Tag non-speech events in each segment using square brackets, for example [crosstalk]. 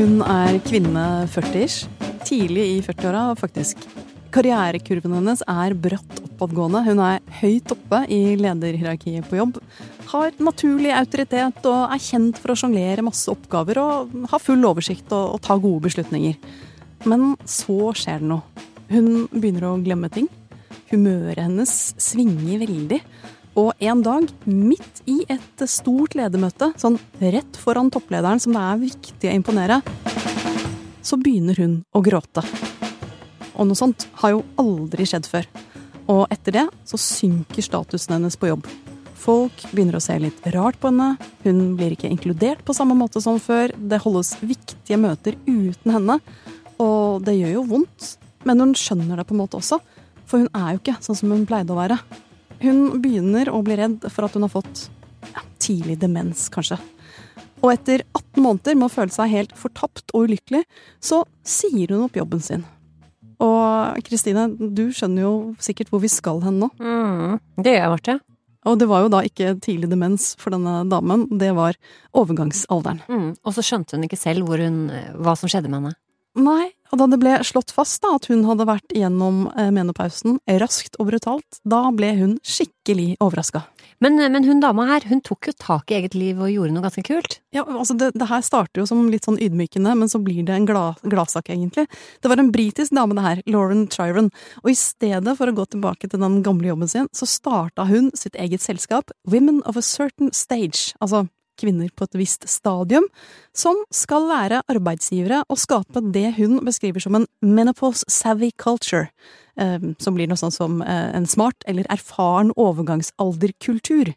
Hun er kvinne 40-ish. Tidlig i 40-åra, faktisk. Karrierekurven hennes er bratt oppadgående. Hun er høyt oppe i lederhierarkiet på jobb. Har naturlig autoritet og er kjent for å sjonglere masse oppgaver og har full oversikt og, og ta gode beslutninger. Men så skjer det noe. Hun begynner å glemme ting. Humøret hennes svinger veldig. Og en dag, midt i et stort ledermøte, sånn rett foran topplederen som det er viktig å imponere, så begynner hun å gråte. Og noe sånt har jo aldri skjedd før. Og etter det så synker statusen hennes på jobb. Folk begynner å se litt rart på henne, hun blir ikke inkludert på samme måte som før, det holdes viktige møter uten henne, og det gjør jo vondt. Men hun skjønner det på en måte også, for hun er jo ikke sånn som hun pleide å være. Hun begynner å bli redd for at hun har fått ja, tidlig demens, kanskje. Og etter 18 måneder med å føle seg helt fortapt og ulykkelig, så sier hun opp jobben sin. Og Kristine, du skjønner jo sikkert hvor vi skal hen nå. Mm, det gjør jeg, Marte. Og det var jo da ikke tidlig demens for denne damen, det var overgangsalderen. Mm, og så skjønte hun ikke selv hun, hva som skjedde med henne. Nei, og da det ble slått fast da, at hun hadde vært gjennom eh, menopausen raskt og brutalt, da ble hun skikkelig overraska. Men, men, hun dama her, hun tok jo tak i eget liv og gjorde noe ganske kult. Ja, altså det, det her starter jo som litt sånn ydmykende, men så blir det en glad, gladsak, egentlig. Det var en britisk dame, det her, Lauren Tryron, og i stedet for å gå tilbake til den gamle jobben sin, så starta hun sitt eget selskap, Women of a Certain Stage, altså kvinner på et visst stadium, som skal lære arbeidsgivere å skape det hun beskriver som en menopause savvy culture, som blir noe sånt som eh, en smart eller erfaren overgangsalderkultur.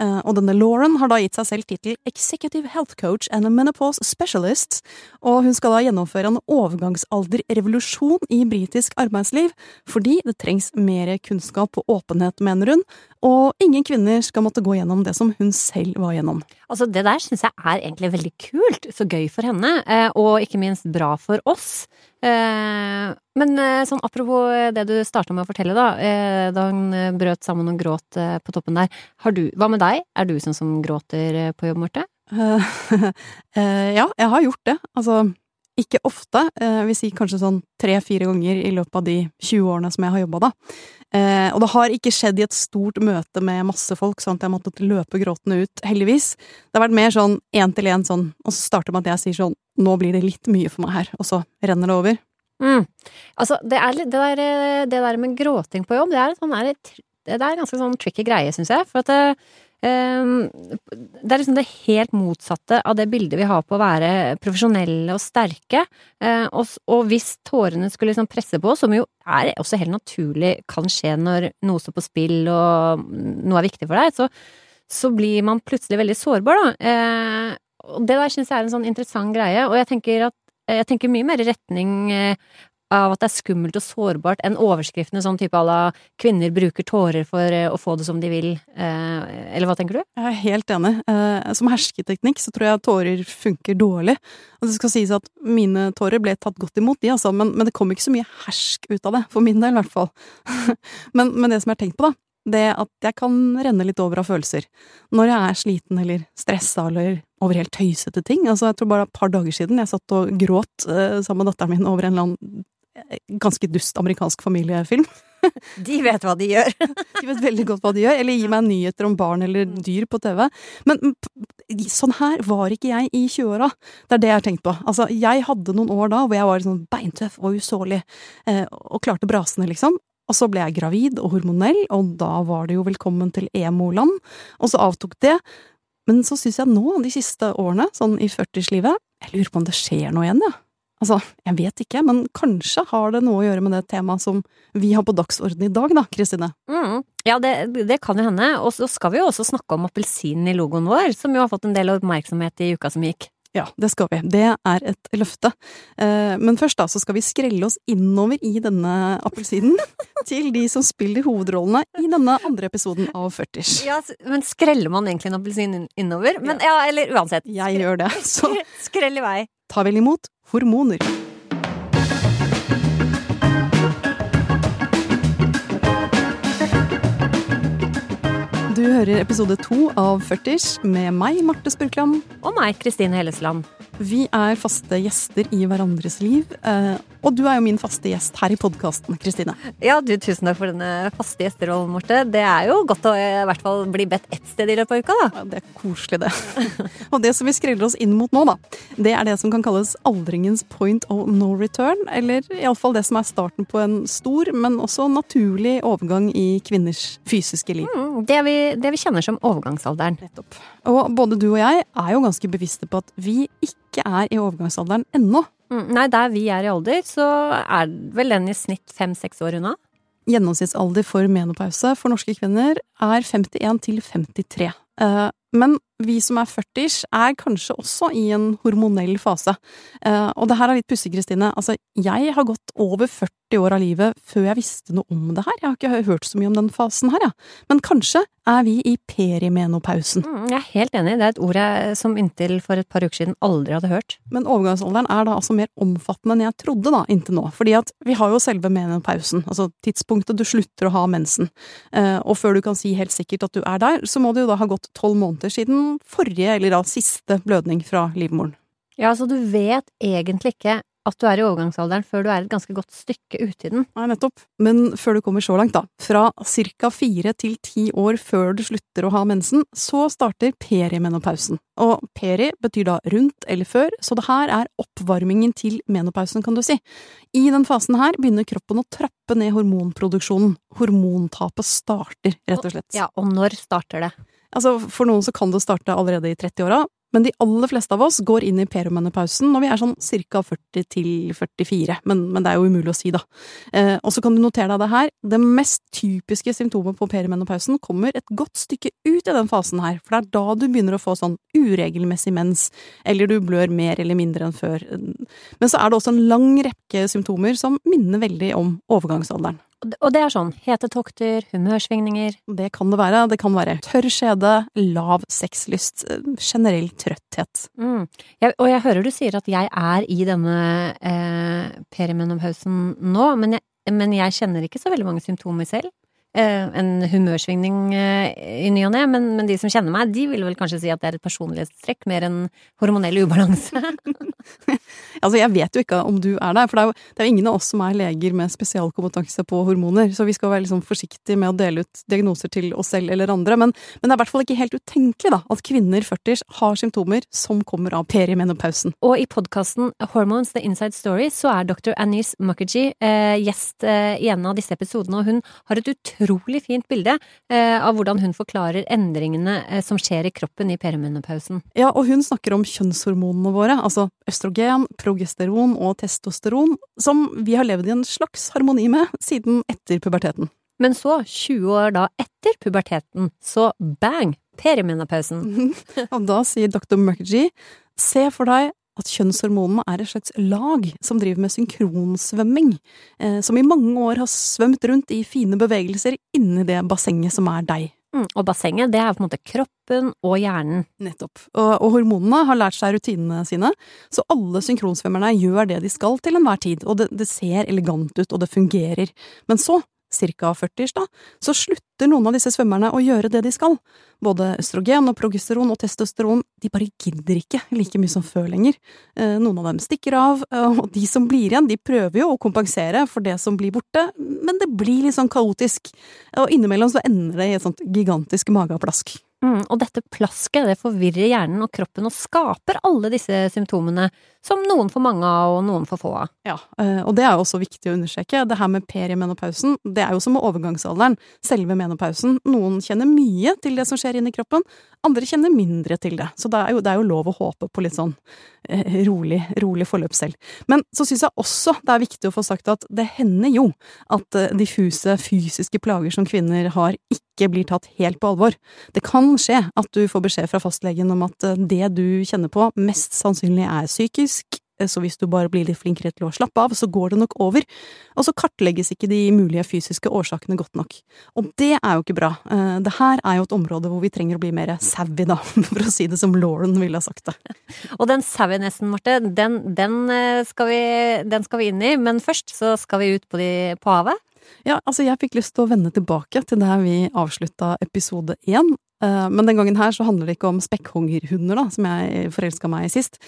Eh, og denne Lauren har da gitt seg selv tittel Executive Health Coach and a Menopause Specialist, og hun skal da gjennomføre en overgangsalderrevolusjon i britisk arbeidsliv, fordi det trengs mer kunnskap og åpenhet, mener hun, og ingen kvinner skal måtte gå gjennom det som hun selv var gjennom. Altså, det der syns jeg er egentlig veldig kult, så gøy for henne, eh, og ikke minst bra for oss. Eh, men sånn apropos det du starta med å fortelle, da, da hun brøt sammen og gråt på toppen der. Du, hva med deg? Er du sånn som gråter på jobb, Marte? [laughs] ja, jeg har gjort det. Altså, ikke ofte. Jeg vil si kanskje sånn tre-fire ganger i løpet av de 20 årene som jeg har jobba, da. og det har ikke skjedd i et stort møte med masse folk, sånn at jeg måtte løpe gråtende ut, heldigvis. Det har vært mer sånn én til én sånn, og så starter med at jeg sier sånn nå blir det litt mye for meg her, og så renner det over. Mm. Altså, det, er, det, der, det, der, med gråting på jobb, det er, sånn, det er en ganske sånn tricky greie, syns jeg. For at det, um, det er liksom det helt motsatte av det bildet vi har på å være profesjonelle og sterke. Uh, og, og, hvis tårene skulle liksom presse på, som jo er også helt naturlig kan skje når noe står på spill og noe er viktig for deg, så, så blir man plutselig veldig sårbar, da. Uh, det der syns jeg er en sånn interessant greie, og jeg tenker at jeg tenker mye mer i retning eh, av at det er skummelt og sårbart enn overskriftene sånn type à la 'kvinner bruker tårer for eh, å få det som de vil', eh, eller hva tenker du? Jeg er helt enig. Som hersketeknikk så tror jeg tårer funker dårlig. Og det skal sies at mine tårer ble tatt godt imot, de altså, men, men det kom ikke så mye hersk ut av det. For min del, i hvert fall. [laughs] men, men det som jeg har tenkt på, da, det at jeg kan renne litt over av følelser. Når jeg er sliten eller stressa eller over helt tøysete ting. Altså, jeg tror bare et par dager siden jeg satt og gråt uh, sammen med datteren min over en eller annen eh, ganske dust amerikansk familiefilm. [laughs] De vet hva de gjør. [laughs] de vet veldig godt hva de gjør. Eller gi meg nyheter om barn eller dyr på TV. Men sånn her var ikke jeg i 20-åra. Det er det jeg har tenkt på. Altså, jeg hadde noen år da hvor jeg var sånn beintøff og usårlig, eh, og klarte brasene, liksom. Og så ble jeg gravid og hormonell, og da var det jo velkommen til emo-land, og så avtok det. Men så syns jeg nå, de siste årene, sånn i 40-årslivet, jeg lurer på om det skjer noe igjen, jeg. Ja. Altså, jeg vet ikke, men kanskje har det noe å gjøre med det temaet som vi har på dagsorden i dag, da, Kristine? Mm. Ja, det, det, kan jo hende. Og så skal vi jo også snakke om appelsinen i logoen vår, som jo har fått en del oppmerksomhet i uka som gikk. Ja, det skal vi. Det er et løfte. Eh, men først da, så skal vi skrelle oss innover i denne appelsinen [laughs] til de som spiller hovedrollene i denne andre episoden av Førters. Ja, men skreller man egentlig en appelsin innover? Men ja, eller uansett. Jeg gjør det. Så skrell i vei. Ta vel imot hormoner. Du hører episode to av 40 med meg, Marte Spurkland. Og meg, Kristine Hellesland. Vi er faste gjester i hverandres liv. eh, Og du er jo min faste gjest her i podkasten, Kristine. Ja, du, tusen takk for denne faste gjesterollen, Morte. Det er jo godt å i hvert fall bli bedt ett sted i løpet av uka, da. Ja, det er koselig, det. [laughs] Og det som vi skreller oss inn mot nå, da, det er det som kan kalles aldringens point of no return. Eller iallfall det som er starten på en stor, men også naturlig overgang i kvinners fysiske liv. Mm, det, vi, det vi kjenner som overgangsalderen. Nettopp. Og både du og jeg er jo ganske bevisste på at vi ikke er i overgangsalderen ennå. Mm, nei, der vi er i alder, så er vel den i snitt fem-seks år unna. Gjennomsnittsalder for menopause for norske kvinner er 51 til 53. Eh, Men vi som er 40 er kanskje også i en hormonell fase. Eh, Og det her er litt pussig, Kristine. Altså, jeg har gått over 40 år av livet før jeg visste noe om det her. Jeg har ikke hørt så mye om den fasen her. Ja. Men kanskje er vi i perimenopausen. Mm, jeg er helt enig, det er et ord jeg som inntil for et par uker siden aldri hadde hørt. Men overgangsalderen er da altså mer omfattende enn jeg trodde da, inntil nå. Fordi at vi har jo selve menopausen, altså tidspunktet du slutter å ha mensen. Eh, Og før du kan si helt sikkert at du er der, så må det jo da ha gått tolv måneder siden forrige, eller da siste, blødning fra livmoren. Ja, så du vet egentlig ikke at du er i overgangsalderen før du er et ganske godt stykke ute i den. Nei, nettopp. Men før du kommer så langt, da. Fra ca. fire til ti år før du slutter å ha mensen, så starter perimenopausen. Og peri betyr da rundt eller før, så det her er oppvarmingen til menopausen, kan du si. I den fasen her begynner kroppen å trappe ned hormonproduksjonen. Hormontapet starter, rett og slett. Ja, og når starter det? Altså, for noen så kan det starte allerede i 30-åra, men de aller fleste av oss går inn i perimenopausen når vi er sånn ca. 40 til 44, men, men det er jo umulig å si, da. Eh, og så kan du notere deg det her, det mest typiske symptomet på perimenopausen kommer et godt stykke ut i den fasen her, for det er da du begynner å få sånn uregelmessig mens, eller du blør mer eller mindre enn før. Men så er det også en lang rekke symptomer som minner veldig om overgangsalderen. Og det- er sånn hetetokter, humørsvingninger Det kan det være. Det kan være tørr skjede, lav sexlyst, generell trøtthet. mm. jeg, Og jeg hører du sier at jeg er i denne eh, perimenopausen nå, men jeg, men jeg kjenner ikke så veldig mange symptomer selv. Eh, en humørsvingning eh, i ny og ne, men, men de som kjenner meg, de vil vel kanskje si at det er et personlighetstrekk mer enn hormonell ubalanse. [laughs] Altså, jeg vet jo ikke om du er der, for det er, jo, det er jo ingen av oss som er leger med spesialkompetanse på hormoner, så vi skal være liksom forsiktige med å dele ut diagnoser til oss selv eller andre. Men, men det er i hvert fall ikke helt utenkelig da, at kvinner 40 har symptomer som kommer av perimenopausen. Og i podkasten Hormones The Inside Story så er dr. Anis Mukherjee eh, gjest eh, i en av disse episodene, og hun har et utrolig fint bilde eh, av hvordan hun forklarer endringene eh, som skjer i kroppen i perimenopausen. Ja, og hun snakker om kjønnshormonene våre, altså østrogen, progesteron og testosteron, som vi har levd i en slags harmoni med siden etter puberteten. Men så, 20 år da etter puberteten, så bang! Perimenopausen. [laughs] Og da sier dr. Mukherjee, se for deg at kjønnshormonene er et slags lag som driver med synkronsvømming, eh, som i mange år har svømt rundt i fine bevegelser inni det bassenget som er deg. Mm, og bassenget, det er på en måte kroppen og hjernen. Nettopp. Og, og hormonene har lært seg rutinene sine, så alle synkronsvømmerne gjør det de skal til enhver tid, og det, det ser elegant ut, og det fungerer. Men så, ca. 40 da, så slutter noen av disse svømmerne å gjøre det de skal. Både østrogen og progesteron og testosteron, de bare gidder ikke like mye som før lenger. Eh, noen av dem stikker av, eh, og de som blir igjen, de prøver jo å kompensere for det som blir borte, men det blir litt sånn kaotisk. Og innimellom så ender det i et sånt gigantisk mageplask. Mm, og dette plasket det forvirrer hjernen og kroppen og skaper alle disse symptomene, som noen får mange av og noen får få av. Ja, eh, og det er jo også viktig å understreke. Det her med perimenopausen, det er jo som med overgangsalderen. Selve menopausen. Noen kjenner mye til det som skjer inni kroppen, andre kjenner mindre til det. Så det er jo, det er jo lov å håpe på litt sånn eh, rolig, rolig forløp selv. Men så syns jeg også det er viktig å få sagt at det hender jo at eh, diffuse fysiske plager som kvinner har, ikke blir tatt helt på alvor. Det kan skje at du får beskjed fra fastlegen om at eh, det du kjenner på, mest sannsynlig er psykisk, så hvis du bare blir litt flinkere til å slappe av, så går det nok over. Og så kartlegges ikke de mulige fysiske årsakene godt nok. Og det er jo ikke bra. Eh, Det her er jo et område hvor vi trenger å bli mer savvy, da, [laughs] for å si det som Lauren ville ha sagt det. [laughs] Og den sauinessen, Marte, den, den, eh, skal vi, den skal vi inn i, men først så skal vi ut på, de, på havet. Ja, altså jeg fikk lyst til å vende tilbake til der vi avslutta episode én. Eh, men den gangen her så handler det ikke om spekkhungerhunder, da, som jeg forelska meg i sist.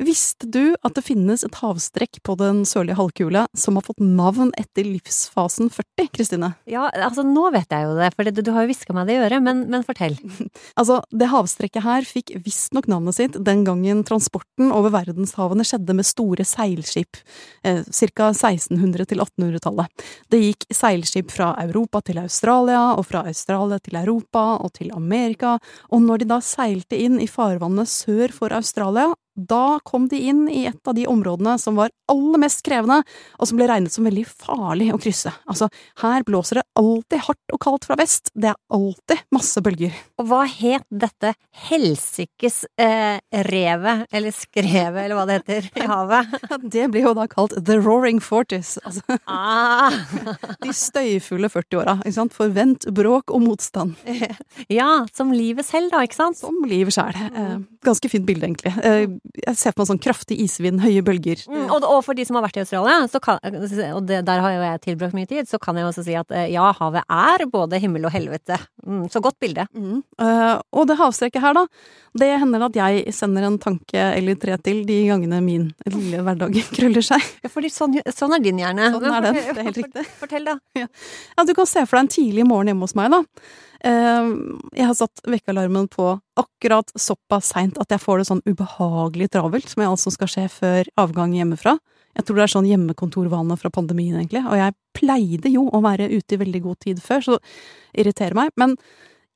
Visste du at det finnes et havstrekk på den sørlige halvkule som har fått navn etter livsfasen 40, Kristine? Ja, altså nå vet jeg jo det, for du, du har jo hviska meg det i øret, men, men fortell. [laughs] altså, det havstrekket her fikk visstnok navnet sitt den gangen transporten over verdenshavene skjedde med store seilskip, eh, ca. 1600- til 1800-tallet. Det gikk seilskip fra Europa til Australia, og fra Australia til Europa og til Amerika, og når de da seilte inn i farvannet sør for Australia, da kom de inn i et av de områdene som var aller mest krevende, og som ble regnet som veldig farlig å krysse. Altså, her blåser det alltid hardt og kaldt fra vest, det er alltid masse bølger. Og hva het dette helsikes eh, revet, eller skrevet, eller hva det heter, i havet? [laughs] det blir jo da kalt The Roaring Forties. Altså, ah. [laughs] de støyfulle 40-åra, ikke sant. Forvent bråk og motstand. [laughs] Ja, som livet selv, da, ikke sant? Som livet sjæl. Eh, ganske fint bilde, egentlig. Eh, jeg ser på meg sånn kraftig isvind, høye bølger. Mm, og, og, for de som har vært i Australia, kan, og det, der har jo jeg tilbrakt mye tid, så kan jeg også si at eh, ja, havet er både himmel og helvete. Mm, så godt bilde. Mm. Uh, og det havstreket her, da. Det hender at jeg sender en tanke eller tre til de gangene min lille hverdag [laughs] krøller seg. Ja, fordi sånn, sånn er din hjerne. Sånn er den, [laughs] det er helt riktig. Fortell, da. Ja. ja, du kan se for deg en tidlig morgen hjemme hos meg, da. Ehm, jeg har satt vekkealarmen på akkurat såpass seint at jeg får det sånn ubehagelig travelt, som jeg altså skal skje før avgang hjemmefra. Jeg tror det er sånn hjemmekontorvane fra pandemien, egentlig, og jeg pleide jo å være ute i veldig god tid før, så det irriterer meg. Men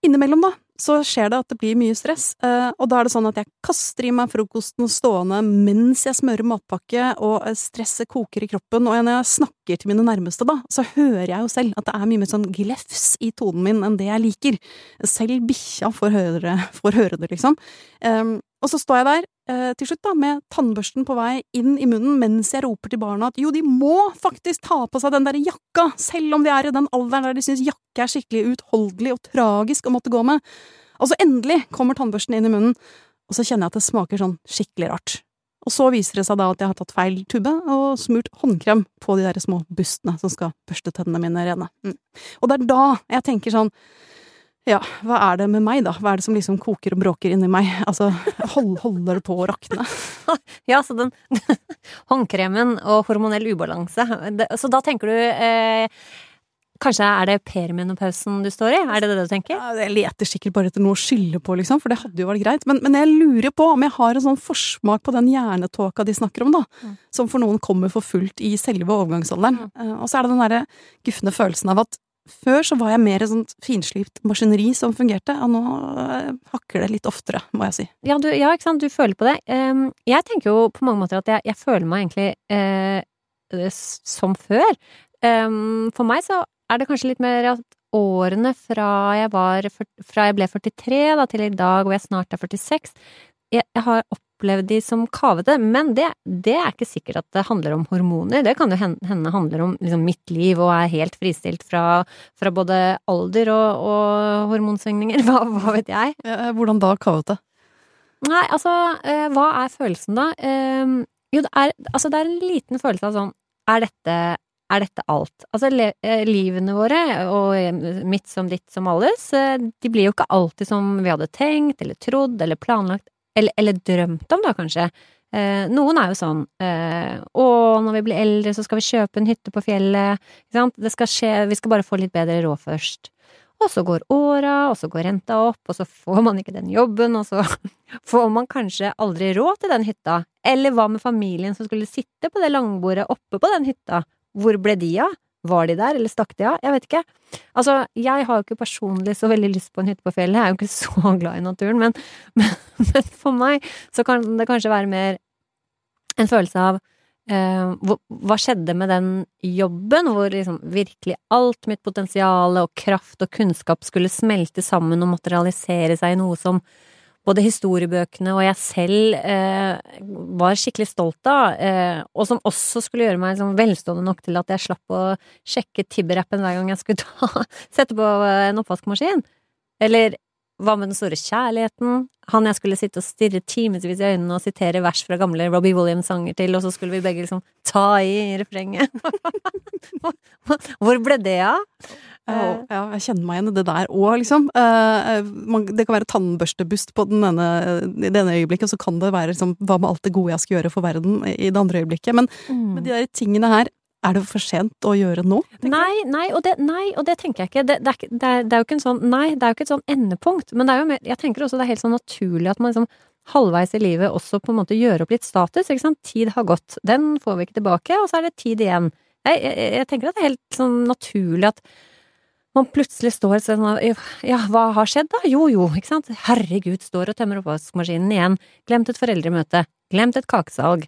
innimellom, da, så skjer det at det blir mye stress, eh, og da er det sånn at jeg kaster i meg frokosten stående mens jeg smører matpakke, og eh, stresset koker i kroppen, og når jeg snakker til mine nærmeste, da, så hører jeg jo selv at det er mye mer sånn glefs i tonen min enn det jeg liker. Selv bikkja får høre, det, liksom. Um, og så står jeg der, eh, til slutt, da, med tannbørsten på vei inn i munnen mens jeg roper til barna at jo, de må faktisk ta på seg den derre jakka, selv om de er i den alderen der de syns jakke er skikkelig uutholdelig og tragisk å måtte gå med. Og så endelig kommer tannbørsten inn i munnen, og så kjenner jeg at det smaker sånn skikkelig rart. Og så viser det seg da at jeg har tatt feil tube og smurt håndkrem på de der små bustene som skal børste tennene mine rene. Mm. Og det er da jeg tenker sånn ja, hva er det med meg, da? Hva er det som liksom koker og bråker inni meg? [laughs] Altså, hold, holder det på å rakne? [laughs] ja, så den [laughs] Håndkremen og hormonell ubalanse. Så da tenker du eh, Kanskje er det perimenopausen du står i? Er det det du tenker? Ja, jeg leter sikkert bare etter noe å skylde på, liksom, for det hadde jo vært greit. Men, men jeg lurer på om jeg har en sånn forsmak på den hjernetåka de snakker om, da. Mm. Som for noen kommer for fullt i selve overgangsalderen. Mm. Uh, og så er det den derre gufne følelsen av at før så var jeg mer et sånt finslipt maskineri som fungerte, og nå eh, hakker det litt oftere, må jeg si. Ja, du, ja, ikke sant, du føler på det. Um, jeg tenker jo på mange måter at jeg, jeg føler meg egentlig eh, som før. Um, for meg så er det kanskje litt mer at årene fra jeg, var, fra jeg ble 43 da, til i dag, hvor jeg snart er 46, jeg, jeg har opplevd de som kavete, men det, det, er ikke sikkert at det handler om hormoner. Det kan jo hende handler om liksom, mitt liv og er helt fristilt fra, fra både alder og, og hormonsvingninger. [laughs] Hva, hva, vet jeg? Ja, hvordan da kavete? Nei, altså, eh, hva er følelsen da? Eh, jo, det er, altså, det er en liten følelse av sånn Er dette er dette alt. Altså, eh, livene våre, og mitt som ditt som alles, de blir jo ikke alltid som vi hadde tenkt eller trodd eller planlagt eller, eller drømt om, da, kanskje. Eh, noen er jo sånn eh, Å, når vi blir eldre, så skal vi kjøpe en hytte på fjellet. Ikke sant? Det skal skje, vi skal bare få litt bedre råd først. Og så går åra, og så går renta opp, og så får man ikke den jobben, og så [laughs] får man kanskje aldri råd til den hytta. Eller hva med familien som skulle sitte på det langbordet oppe på den hytta? Hvor ble de av? Var de der, eller stakk de av? Jeg vet ikke. Altså, jeg har jo ikke personlig så veldig lyst på en hytte på fjellet, jeg er jo ikke [laughs] så glad i naturen, men, men, men for meg så kan det kanskje være mer en følelse av eh, hva skjedde med den jobben, hvor liksom virkelig alt mitt potensial og kraft og kunnskap skulle smelte sammen og materialisere seg i noe som både historiebøkene og jeg selv eh, var skikkelig stolt av, eh, og som også skulle gjøre meg liksom, velstående nok til at jeg slapp å sjekke Tibber-appen hver gang jeg skulle ta, [laughs] sette på en oppvaskmaskin. Eller Hva med den store kjærligheten? Han jeg skulle sitte og stirre timevis i øynene og sitere vers fra gamle Robbie Williams-sanger til, og så skulle vi begge liksom ta i refrenget. [laughs] Hvor ble det av? Uh, ja, jeg kjenner meg igjen i det der òg, liksom. Uh, man, det kan være tannbørstebust på den ene, i det ene øyeblikket, og så kan det være liksom, hva med alt det gode jeg skal gjøre for verden i det andre øyeblikket. Men, mm. men de der tingene her, er det for sent å gjøre nå? Nei, nei og, det, nei, og det, tenker jeg ikke. Det, det, er, det, er, jo ikke en sånn Nei, det er jo ikke et sånn endepunkt. Men det er jo mer, jeg tenker også det er helt sånn naturlig at man liksom halvveis i livet også på en måte gjør opp litt status. ikke sant? Tid har gått. Den får vi ikke tilbake, og så er det tid igjen. Jeg, jeg, jeg tenker at det er helt sånn naturlig at man plutselig står og sånn Ja, hva har skjedd da? Jo, jo, ikke sant? Herregud, står og tømmer oppvaskmaskinen igjen. Glemt et foreldremøte. Glemt et kakesalg.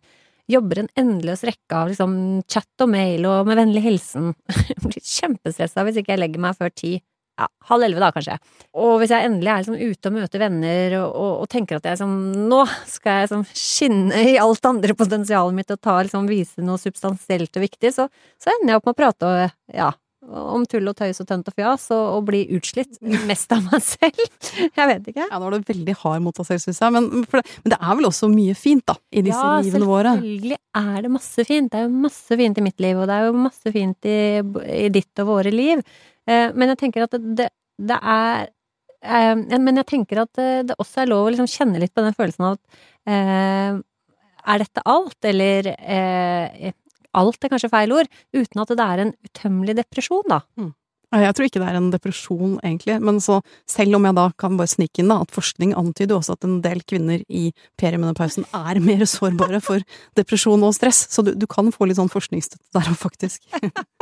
Jobber en endeløs rekke av liksom chat og mail og med vennlig hilsen. [laughs] Blir kjempestressa hvis ikke jeg legger meg før ti. Ja, halv elleve da, kanskje. Og hvis jeg endelig er liksom ute og møter venner og, og, og tenker at jeg liksom Nå skal jeg liksom skinne i alt andre potensialet mitt og ta, liksom, vise noe substansielt og viktig, så, så ender jeg opp med å prate og ja, om tull og tøys og tønt og fjas, og, og bli utslitt [laughs] mest av meg selv. [laughs] Jeg vet ikke. Ja, nå er du veldig hard mot deg selv, syns jeg. Men, det, men, det er vel også mye fint, da, i disse ja, livene våre? Ja, selvfølgelig er det masse fint. Det er jo masse fint i mitt liv, og det er jo masse fint i, i ditt og våre liv. Eh, men jeg tenker at det, det er eh, Men jeg tenker at det, det, også er lov å liksom kjenne litt på den følelsen av at eh, er dette alt, eller eh, alt er kanskje feil ord, uten at det er en utømmelig depresjon, da. Mm. Jeg tror ikke det er en depresjon, egentlig, men så selv om jeg da kan bare snike inn da, at forskning antyder også at en del kvinner i perimenopausen er mer sårbare for depresjon og stress, så du, du kan få litt sånn forskningsstøtte der òg, faktisk.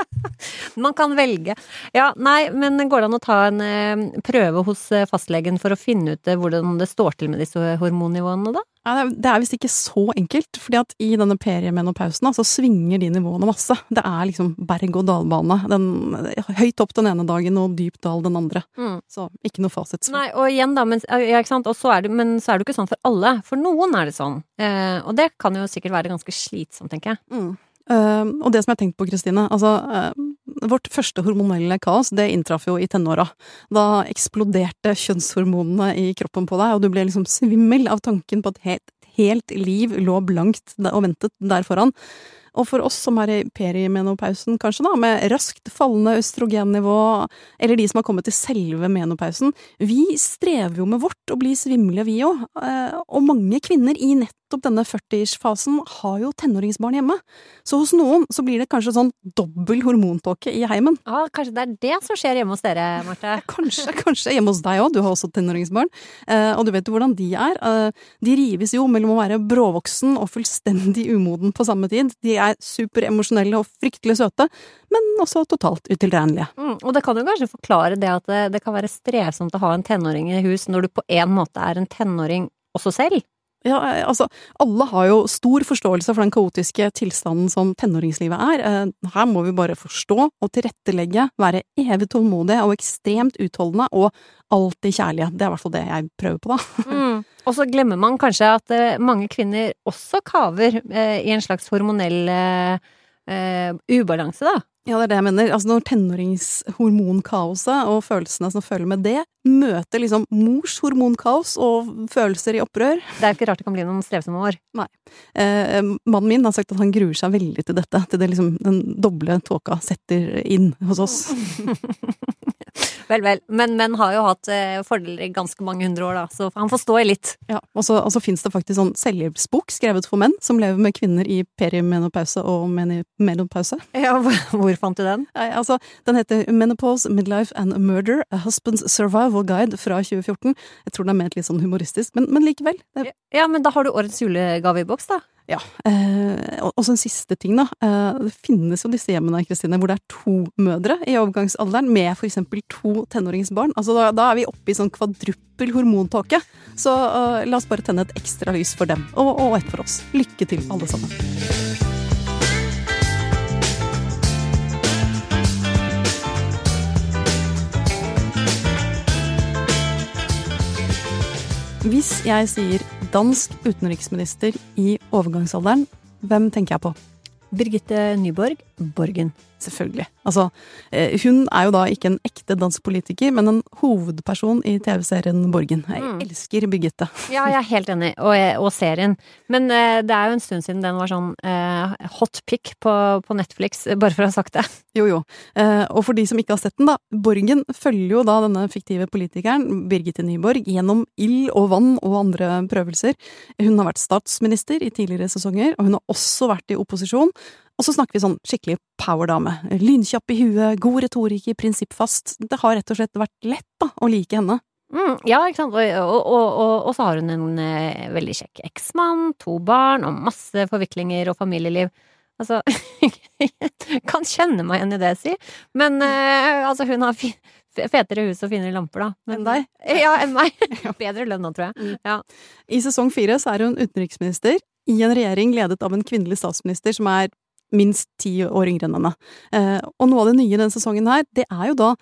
[laughs] Man kan velge. Ja, nei, men går det an å ta en eh, prøve hos eh, fastlegen for å finne ut eh, hvordan det står til med disse hormonnivåene, da? Ja, det er visst ikke så enkelt, fordi at i denne periemenopausen så svinger de nivåene masse. Det er liksom berg-og-dal-bane. Høyt opp den ene dagen og dypt dal den andre. Mm. Så ikke noe fasit. Nei, og igjen da, men, ja? Så det, men så er det jo ikke sånn for alle. For noen er det sånn. Eh, og det kan jo sikkert være ganske slitsomt, tenker jeg. Mm. Uh, og det som jeg har tenkt på, Kristine altså, uh, Vårt første hormonelle kaos det inntraff jo i tenåra. Da eksploderte kjønnshormonene i kroppen på deg, og du ble liksom svimmel av tanken på at helt, helt liv lå blankt og ventet der foran. Og for oss som er i perimenopausen, kanskje, da, med raskt fallende østrogennivå, eller de som har kommet til selve menopausen, vi strever jo med vårt å bli svimle, vi òg. Eh, og mange kvinner i nett nettopp denne 40-ish-fasen har jo tenåringsbarn hjemme. Så hos noen så blir det kanskje sånn dobbel hormontåke i heimen. Ja, Kanskje det er det som skjer hjemme hos dere, Marte? [laughs] kanskje, kanskje hjemme hos deg òg. Du har også tenåringsbarn. Eh, og du vet jo hvordan de er. Eh, de rives jo mellom å være bråvoksen og fullstendig umoden på samme tid. De er superemosjonelle og fryktelig søte, men også totalt utilregnelige. Mm, og det kan jo kanskje forklare det at det, det kan være strevsomt å ha en tenåring i hus når du på en måte er en tenåring også selv? Ja, altså, alle har jo stor forståelse for den kaotiske tilstanden som tenåringslivet er. Eh, her må vi bare forstå og tilrettelegge, være evig tålmodige og ekstremt utholdende, og alltid kjærlige. Det er i hvert fall det jeg prøver på, da. [laughs] Mm. Og så glemmer man kanskje at eh, mange kvinner også kaver eh, i en slags hormonell ubalanse, da. Ja, det er det jeg mener. Altså Når tenåringshormonkaoset og følelsene som følger med det, møter liksom mors hormonkaos og følelser i opprør Det er ikke rart det kan bli noen strevsomme år. Nei. Eh, mannen min har sagt at han gruer seg veldig til dette. Til det liksom den doble tåka setter inn hos oss. [laughs] vel, vel. Men menn har jo hatt eh, fordeler i ganske mange hundre år, da, så han får stå i litt. Ja, Og så, og så fins det faktisk sånn selvhjelpsbok skrevet for menn som lever med kvinner i perimenopause og menopause. Ja, hvor fant du den? Nei, altså, den heter Menopause, Midlife and Murder, A Husband's Survival Guide fra 2014. Jeg tror den er ment litt sånn humoristisk, men, men likevel. Det... Ja, men da har du årets julegave i boks, da. Ja. Eh, og så en siste ting, da. Eh, det finnes jo disse hjemmene Kristine, hvor det er to mødre i overgangsalderen med eksempel to tenåringsbarn. Altså, da, da er vi oppe i sånn kvadruppel hormontåke. Så eh, la oss bare tenne et ekstra lys for dem, og, og et for oss. Lykke til, alle sammen. Hvis jeg sier dansk utenriksminister i overgangsalderen, hvem tenker jeg på? Birgitte Nyborg Borgen. Selvfølgelig. Altså, eh, hun er jo da ikke en ekte dansk politiker, men en hovedperson i TV-serien Borgen. Jeg Mm. elsker Birgitte. Ja, jeg er helt enig, og, og serien. Men uh, det er jo en stund siden den var sånn uh, hot pick på, på Netflix, bare for å ha sagt det. Jo, jo. Uh, og for de som ikke har sett den, da. Borgen følger jo da denne fiktive politikeren, Birgitte Nyborg, gjennom ild og vann og andre prøvelser. Hun har vært statsminister i tidligere sesonger, og hun har også vært i opposisjon. Og så snakker vi sånn skikkelig powerdame. Lynkjapp i huet, god retorikk, prinsippfast. Det har rett og slett vært lett da, å like henne. Mm, ja, ikke sant. Og, og, og, og, så har hun en eh, veldig kjekk eksmann, to barn og masse forviklinger og familieliv. Altså [laughs] Kan kjenne meg igjen i det, si. Men eh, altså, hun har fetere hus og finere lamper, da. Men, Enn deg? [laughs] Ja, enn meg. [laughs] Bedre lønn nå, tror jeg. Ja. I sesong fire så er hun utenriksminister i en regjering ledet av en kvinnelig statsminister som er minst ti år yngre enn henne. Eh, og noe av det nye denne sesongen her, det er jo da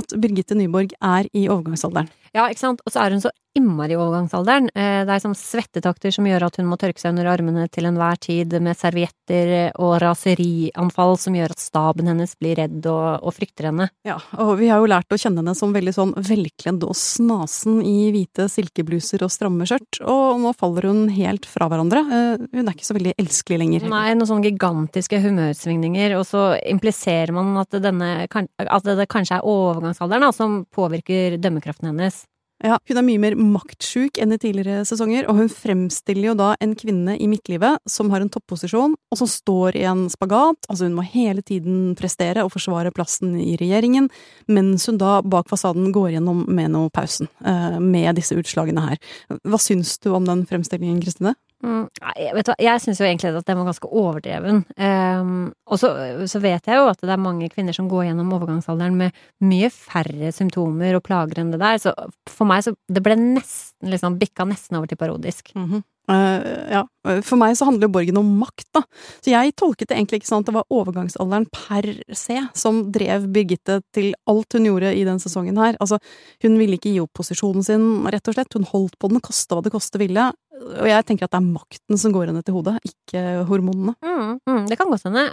at Birgitte Nyborg er i overgangsalderen. Ja, ikke sant. Og så er hun så innmari i overgangsalderen. Eh, Det er sånn svettetakter som gjør at hun må tørke seg under armene til enhver tid med servietter og raserianfall som gjør at staben hennes blir redd og, og frykter henne. Ja, og vi har jo lært å kjenne henne som veldig sånn velkledd og snasen i hvite silkebluser og stramme skjørt, og nå faller hun helt fra hverandre. Eh, Hun er ikke så veldig elskelig lenger. Nei, noen sånne gigantiske humørsvingninger, og så impliserer man at, denne, at det kanskje er overgangsalderen da, som påvirker dømmekraften hennes. Ja, hun er mye mer maktsjuk enn i tidligere sesonger, og hun fremstiller jo da en kvinne i midtlivet som har en topposisjon, og som står i en spagat, altså hun må hele tiden prestere og forsvare plassen i regjeringen, mens hun da bak fasaden går gjennom menopausen, eh, med disse utslagene her. Hva syns du om den fremstillingen, Kristine? Mm, nei, vet hva, jeg syns jo egentlig at den var ganske overdreven. Um, og så, så vet jeg jo at det er mange kvinner som går gjennom overgangsalderen med mye færre symptomer og plager enn det der, så for meg så Det ble nesten liksom bikka nesten over til parodisk. Mm -hmm. uh, ja, for meg så handler jo Borgen om makt, da. Så jeg tolket det egentlig ikke sånn at det var overgangsalderen per se som drev Birgitte til alt hun gjorde i den sesongen her. Altså, hun ville ikke gi opp posisjonen sin, rett og slett. Hun holdt på den, kosta hva det koste ville. Og jeg tenker at det er makten som går henne til hodet, ikke hormonene. Mm, mm, det kan godt hende.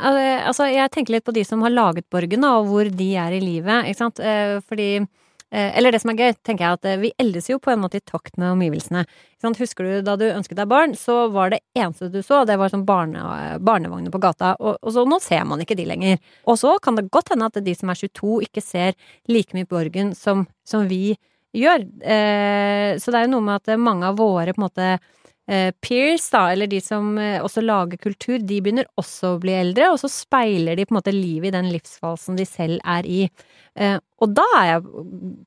Altså, jeg tenker litt på de som har laget Borgen, og hvor de er i livet, ikke sant. Eh, Fordi eh, Eller det som er gøy, tenker jeg at eh, vi eldes jo på en måte i takt med omgivelsene. Husker du da du ønsket deg barn, så var det eneste du så, det var sånn barne, barnevogner på gata, og, og så nå ser man ikke de lenger. Og så kan det godt hende at de som er 22 ikke ser like mye Borgen som, som vi gjør. Eh, så det er jo noe med at mange av våre på en måte eh, peers, da, eller de som eh, også lager kultur, de begynner også å bli eldre, og så speiler de på en måte livet i den livsfasen de selv er i. Eh, og da er jeg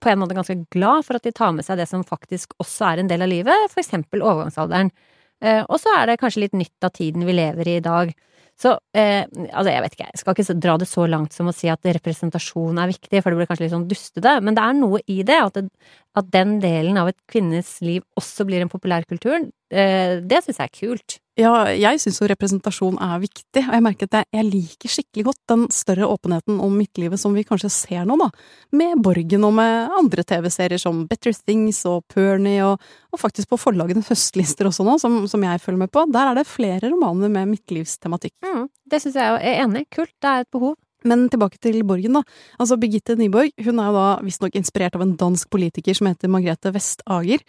på en måte ganske glad for at de tar med seg det som faktisk også er en del av livet, for eksempel overgangsalderen. Eh, og så er det kanskje litt nytt av tiden vi lever i i dag. Så eh, altså, jeg vet ikke, jeg skal ikke dra det så langt som å si at representasjon er viktig, for det blir kanskje litt sånn dustete, men det er noe i det, at, det, at den delen av et kvinnes liv også blir en populærkultur. Eh, det syns jeg er kult. Ja, jeg syns jo representasjon er viktig, og jeg merker at jeg, jeg liker skikkelig godt den større åpenheten om midtlivet som vi kanskje ser nå, da. Med Borgen og med andre TV-serier som Better Things og Pernie, og, og faktisk på forlagenes høstlister også nå, som, som jeg følger med på. Der er det flere romaner med midtlivstematikk. Mm, det syns jeg er enig. Kult. Det er et behov. Men tilbake til Borgen, da. Altså, Birgitte Nyborg hun er jo da visstnok inspirert av en dansk politiker som heter Margrethe Vestager.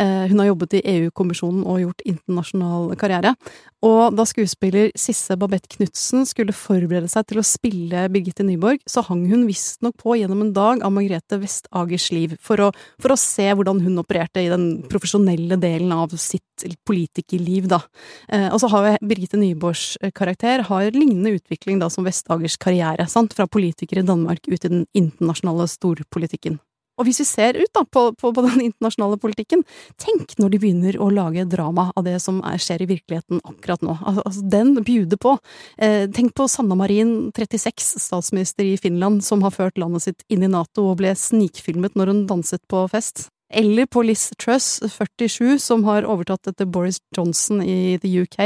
Eh, hun har jobbet i EU-kommisjonen og gjort internasjonal karriere. Og da skuespiller Sisse Babette Knutsen skulle forberede seg til å spille Birgitte Nyborg, så hang hun visstnok på gjennom en dag av Margrethe Vestagers liv, for å, for å se hvordan hun opererte i den profesjonelle delen av sitt politikerliv, da. Eh, og så har jo Birgitte Nyborgs karakter har lignende utvikling da som Vestagers karriere, sant, fra politiker i Danmark ut i den internasjonale storpolitikken. Og hvis vi ser ut da på, på, på den internasjonale politikken, tenk når de begynner å lage drama av det som er, skjer i virkeligheten akkurat nå. Altså, altså den bjuder på. Eh, tenk på Sanna Marin, 36, statsminister i Finland, som har ført landet sitt inn i Nato og ble snikfilmet når hun danset på fest. Eller på Liz Truss, 47, som har overtatt etter Boris Johnson i the UK,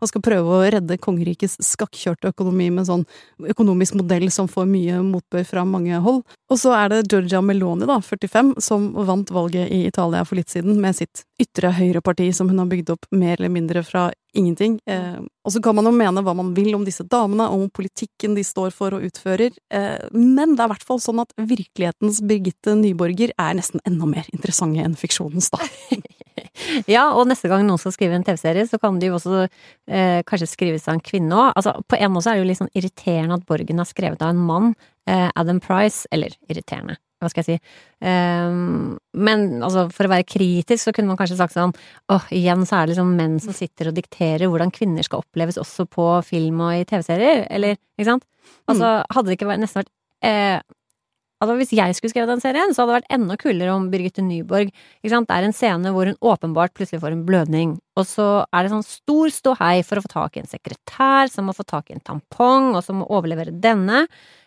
og skal prøve å redde kongerikets skakkjørte økonomi med en sånn økonomisk modell som får mye motbør fra mange hold. Og så er det Giorgia Meloni, da, 45, som vant valget i Italia for litt siden med sitt ytre høyreparti, som hun har bygd opp mer eller mindre fra ingenting. Eh, og så kan man jo mene hva man vil om disse damene, om politikken de står for og utfører, eh, men det er i hvert fall sånn at virkelighetens Birgitte Nyborger er nesten enda mer interessante enn fiksjonens, da. [laughs] ja, og neste gang noen skal skrive en TV-serie, så kan de jo også eh, kanskje skrives av en kvinne òg. Altså, på en måte er det jo litt sånn irriterende at Borgen er skrevet av en mann. Eh, Adam Price, eller irriterende hva skal jeg si um, Men altså, for å være kritisk, så kunne man kanskje sagt sånn åh, igjen så er det liksom menn som sitter og dikterer hvordan kvinner skal oppleves også på film og i TV-serier, eller ikke sant? Altså, mm. hadde det ikke vært, nesten vært eh, Altså, hvis jeg skulle skrevet den serien, så hadde det vært enda kulere om Birgitte Nyborg. Ikke sant? Det er en scene hvor hun åpenbart plutselig får en blødning, og så er det sånn stor ståhei for å få tak i en sekretær som må få tak i en tampong, og som må overlevere denne.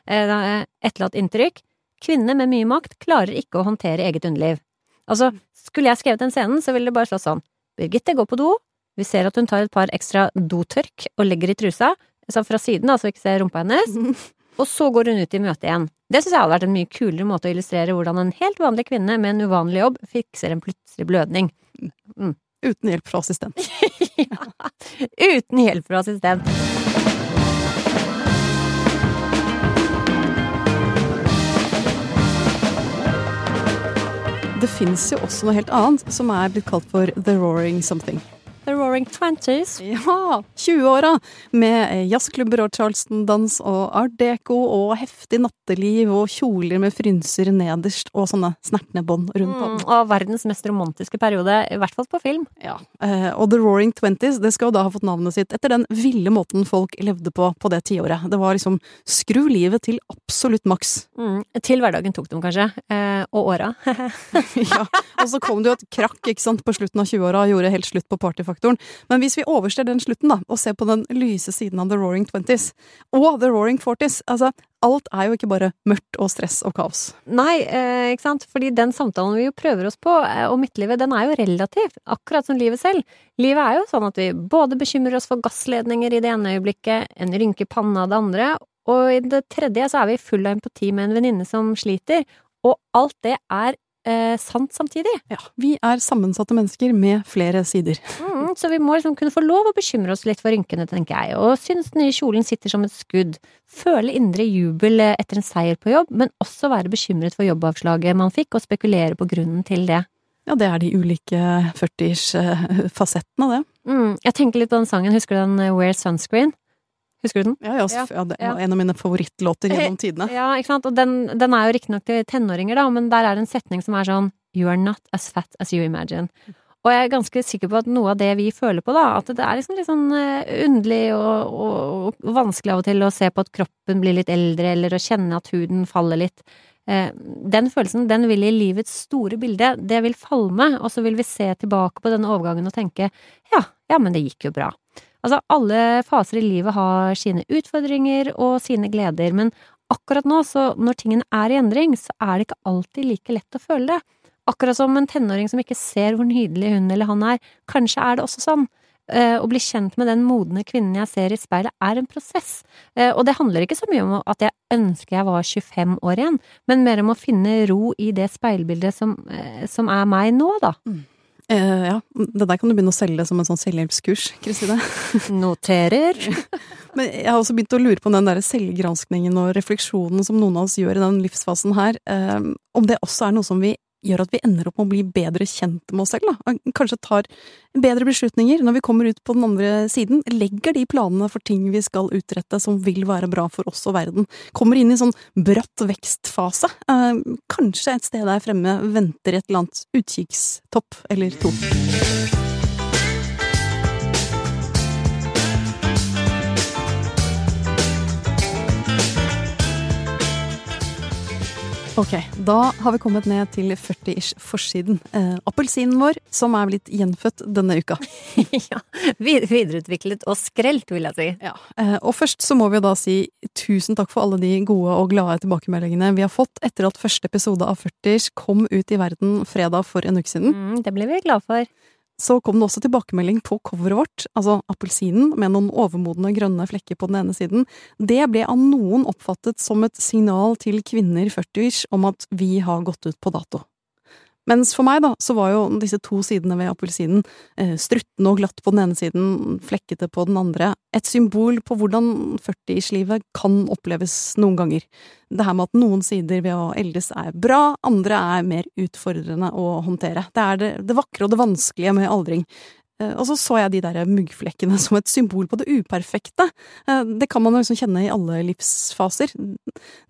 Eh, etterlatt inntrykk. Kvinner med mye makt klarer ikke å håndtere eget underliv. Altså, skulle jeg skrevet den scenen, så ville det bare slått sånn Birgitte går på do, vi ser at hun tar et par ekstra dotørk og legger i trusa, så fra siden, altså ikke ser rumpa hennes, [laughs] og så går hun ut i møte igjen. Det synes jeg hadde vært en mye kulere måte å illustrere hvordan en helt vanlig kvinne med en uvanlig jobb fikser en plutselig blødning. Mm. Uten hjelp fra assistent. [laughs] ja, uten hjelp fra assistent. Det fins jo også noe helt annet som er blitt kalt for the roaring something. Roaring Twenties. Ja! 20-åra med jazzklubber og charleston-dans og art deco og heftig natteliv og kjoler med frynser nederst og sånne snertne bånd rundt om. Mm, og verdens mest romantiske periode, i hvert fall på film. Ja, eh, og The Roaring Twenties det skal jo da ha fått navnet sitt etter den ville måten folk levde på på det tiåret. Det var liksom skru livet til absolutt maks. Mm, til hverdagen tok dem kanskje. Eh, og åra. [laughs] [laughs] ja, og så kom det jo et krakk ikke sant, på slutten av 20-åra og gjorde helt slutt på partyfaktoren faktoren. Men hvis vi overser den slutten, da, og ser på den lyse siden av The Roaring Twenties og The Roaring Forties, altså alt er jo ikke bare mørkt og stress og kaos. Nei, eh, ikke sant, fordi den samtalen vi jo prøver oss på eh, om midtlivet, den er jo relativ, akkurat som livet selv. Livet er jo sånn at vi både bekymrer oss for gassledninger i det ene øyeblikket, en rynke i panna det andre, og i det tredje så er vi full av empati med en venninne som sliter, og alt det er eh, sant samtidig. Ja, vi er sammensatte mennesker med flere sider. Mm, så vi må liksom kunne få lov å bekymre oss litt for rynkene, tenker jeg, og synes den nye kjolen sitter som et skudd. Føle indre jubel etter en seier på jobb, men også være bekymret for jobbavslaget man fikk, og spekulere på grunnen til det. Ja, det er de ulike 40-års-fasettene det. Mm, jeg tenker litt på den sangen, husker du den eh, Wear Sunscreen? Husker du den? Ja, ja, ja. det var en av mine favorittlåter [laughs] gjennom tidene. Ja, ikke sant. Og den, den er jo riktignok til tenåringer, da, men der er det en setning som er sånn You are not as fat as you imagine. Og jeg er ganske sikker på at noe av det vi føler på, da, at det er liksom litt sånn uh, underlig og, og, og, vanskelig av og til å se på at kroppen blir litt eldre, eller å kjenne at huden faller litt. Uh, den følelsen, den vil i livets store bilde, det vil falme, og så vil vi se tilbake på denne overgangen og tenke ja, ja, men det gikk jo bra. Altså, alle faser i livet har sine utfordringer og sine gleder, men akkurat nå, så når tingene er i endring, så er det ikke alltid like lett å føle det. Akkurat som en tenåring som ikke ser hvor nydelig hun eller han er. Kanskje er det også sånn. Eh, å bli kjent med den modne kvinnen jeg ser i speilet, er en prosess. Eh, og det handler ikke så mye om at jeg ønsker jeg var 25 år igjen, men mer om å finne ro i det speilbildet som, eh, som er meg nå, da. Mm. Eh, ja, det der kan du begynne å selge som en sånn selvhjelpskurs, Kristine. [laughs] Noterer. Men jeg har også begynt å lure på den der selvgranskningen og refleksjonen som noen av oss gjør i den livsfasen her, eh, om det også er noe som vi gjør at vi ender opp med å bli bedre kjent med oss selv. Da. Kanskje tar bedre beslutninger når vi kommer ut på den andre siden. Legger de planene for ting vi skal utrette som vil være bra for oss og verden. Kommer inn i sånn bratt vekstfase. Eh, kanskje et sted der fremme venter et eller annet utkikkstopp eller to. Ok, da har vi kommet ned til 40-ish-forsiden. Eh, appelsinen vår, som er blitt gjenfødt denne uka. [laughs] ja, videreutviklet og skrelt, vil jeg si. Ja, eh, Og først så må vi jo da si tusen takk for alle de gode og glade tilbakemeldingene vi har fått etter at første episode av 40-ish kom ut i verden fredag for en uke siden. Mm, det ble vi glad for så kom det også tilbakemelding på coveret vårt, altså appelsinen med noen overmodne grønne flekker på den ene siden. Det ble av noen oppfattet som et signal til kvinner 40-ish om at vi har gått ut på dato. Mens for meg, da, så var jo disse to sidene ved appelsinen, eh, struttende og glatt på den ene siden, flekkete på den andre, et symbol på hvordan 40-årslivet kan oppleves noen ganger. Det her med at noen sider ved å eldes er bra, andre er mer utfordrende å håndtere. Det er det, det vakre og det vanskelige med aldring. Eh, og så så jeg de der muggflekkene [laughs] som et symbol på det uperfekte. Eh, det kan man jo liksom kjenne i alle livsfaser.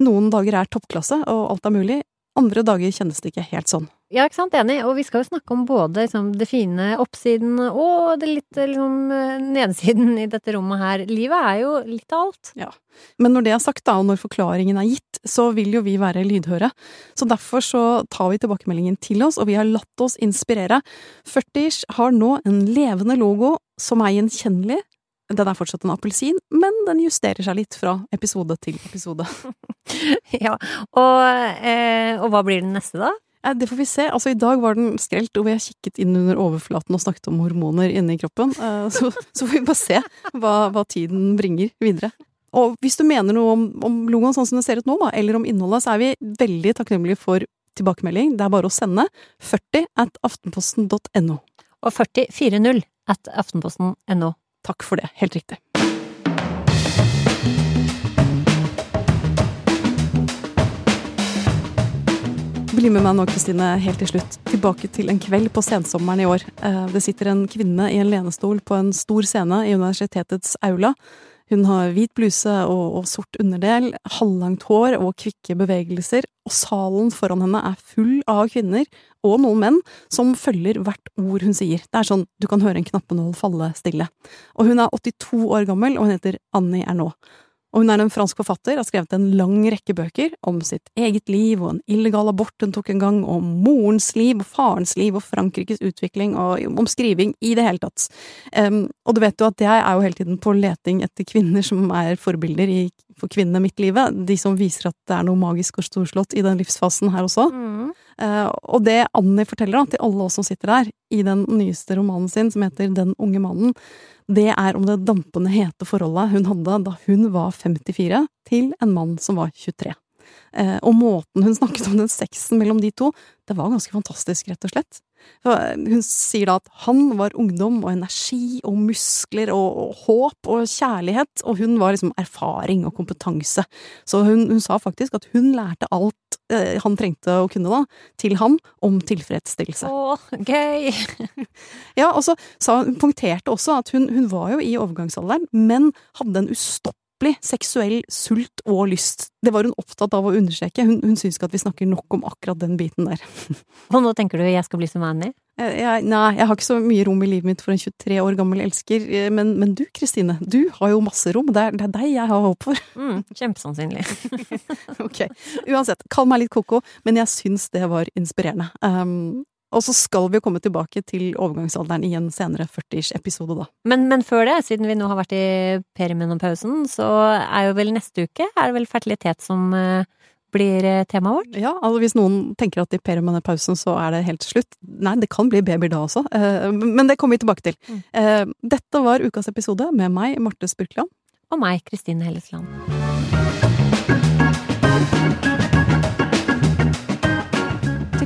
Noen dager er toppklasse, og alt er mulig. Andre dager kjennes det ikke helt sånn. Ja, ikke sant, enig. Og vi skal jo snakke om både liksom, det fine oppsiden og det litt liksom, nedsiden i dette rommet her. Livet er jo litt av alt. Ja. Men når det er sagt, da, og når forklaringen er gitt, så vil jo vi være lydhøre. Så derfor så tar vi tilbakemeldingen til oss, og vi har latt oss inspirere. 40 har nå en levende logo som er gjenkjennelig, den er fortsatt en appelsin, men den justerer seg litt fra episode til episode. [laughs] ja, og, eh, og, hva blir den neste, da? Det får vi se. Altså, I dag var den skrelt, og vi har kikket inn under overflaten og snakket om hormoner inni kroppen. Eh, så, [laughs] så, får vi bare se hva, hva, tiden bringer videre. Og hvis du mener noe om, om logoen sånn som det ser ut nå, da, eller om innholdet, så er vi veldig takknemlige for tilbakemelding. Det er bare å sende 40 at aftenposten.no. Og 4040 at aftenposten.no. Takk for det. Helt riktig. Bli med meg nå, Kristine, helt til slutt. Tilbake til en kveld på sensommeren i år. Eh, det sitter en kvinne i en lenestol på en stor scene i universitetets aula. Hun har hvit bluse og, og, sort underdel, halvlangt hår og kvikke bevegelser, og salen foran henne er full av kvinner, og noen menn, som følger hvert ord hun sier. Det er sånn du kan høre en knappenål falle stille. Og hun er 82 år gammel, og hun heter Annie Ernaux. Og hun er en fransk forfatter, har skrevet en lang rekke bøker om sitt eget liv og en illegal abort hun tok en gang, om morens liv og farens liv og Frankrikes utvikling og om skriving i det hele tatt. Um, og du vet jo at jeg er jo hele tiden på leting etter kvinner som er forbilder i, for kvinnene i mitt livet, de som viser at det er noe magisk og storslått i den livsfasen her også. Mm. Uh, og det Annie forteller da, til alle oss som sitter der, i den nyeste romanen sin som heter Den unge mannen, det er om det dampende hete forholdet hun hadde da hun var 54, til en mann som var 23. Eh, og måten hun snakket om den sexen mellom de to, det var ganske fantastisk, rett og slett. Hun sier da at han var ungdom og energi og muskler og, håp og kjærlighet, og hun var liksom erfaring og kompetanse. Så hun, hun sa faktisk at hun lærte alt eh, han trengte å kunne da, til ham om tilfredsstillelse. Å, gøy! [laughs] ja, og så sa hun, punkterte også at hun, hun var jo i overgangsalderen, men hadde en ustoppelig utrolig seksuell sult og lyst. Det var hun opptatt av å understreke. Hun, hun syns ikke at vi snakker nok om akkurat den biten der. [laughs] Og nå tenker du jeg skal bli som Annie? Jeg, jeg, nei, jeg har ikke så mye rom i livet mitt for en 23 år gammel elsker. Eh, men, men du, Kristine, du har jo masse rom. Det er, det er deg jeg har håp for. [laughs] Mm, kjempesannsynlig. [laughs] ok. Uansett, kall meg litt koko, men jeg syns det var inspirerende. Um, og så skal vi komme tilbake til overgangsalderen i en senere 40-episode, da. Men, men, før det, siden vi nå har vært i perimenopausen, så er jo vel neste uke er det vel fertilitet som uh, blir eh, temaet vårt? Ja, altså hvis noen tenker at i perimenopausen så er det helt slutt. Nei, det kan bli babyer da også, uh, men det kommer vi tilbake til. Mm. Dette var ukas episode med meg, Marte Spurkland. Og meg, Kristine Hellesland.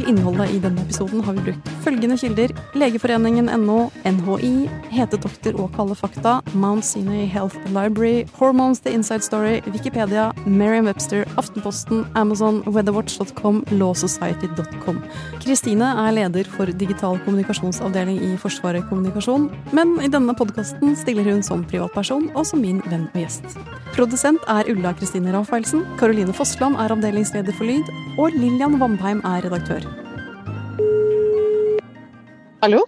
Innholdet i denne episoden har vi brukt følgende kilder Legeforeningen.no, NHI, Hetedoktor og Kalde fakta, Mount Sinai Health Library, Hormones The Inside Story, Wikipedia, Merriam-Webster, Aftenposten, Amazon, weatherwatch.com, lawsociety.com. Kristine er leder for digital kommunikasjonsavdeling i Forsvaret kommunikasjon, men i denne podkasten stiller hun som privatperson og som min venn og gjest. Produsent er Ulla Kristine Rafaelsen, Karoline Fossland er avdelingsleder for lyd, og Lillian Vamheim er redaktør. Hallo?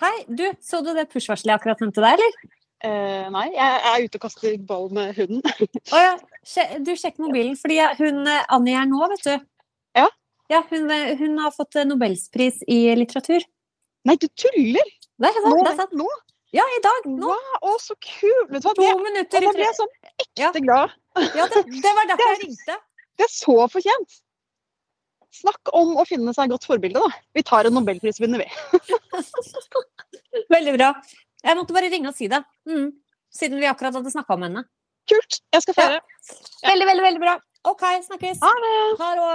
Hei, du, så du det push-varselet jeg akkurat sendte deg, eller? Uh, nei, jeg er ute og kaster ball med hunden. Å oh, ja. Du, sjekk mobilen, fordi hun eh, Annie er nå, vet du. Ja? Ja, hun, eh, hun har fått Nobelspris i litteratur. Nei, du tuller! Det er. Nå? Det er sant. nå? Ja, i dag. Nå. Wow, å, så kult! Vet du hva? To det, minutter da ble jeg sånn ekte ja. glad. Ja, det, det var derfor [laughs] jeg ringte. Det er så fortjent. Snakk om å finne seg godt forbilde, da. Vi tar en nobelprisvinner, vi. [laughs] Veldig bra. Jeg måtte bare ringe og si det. Mm. Siden vi akkurat hadde snakka om henne. Kult. Jeg skal feire. Ja. Veldig, veldig, veldig bra. OK, snakkes. Ha det. Ha det.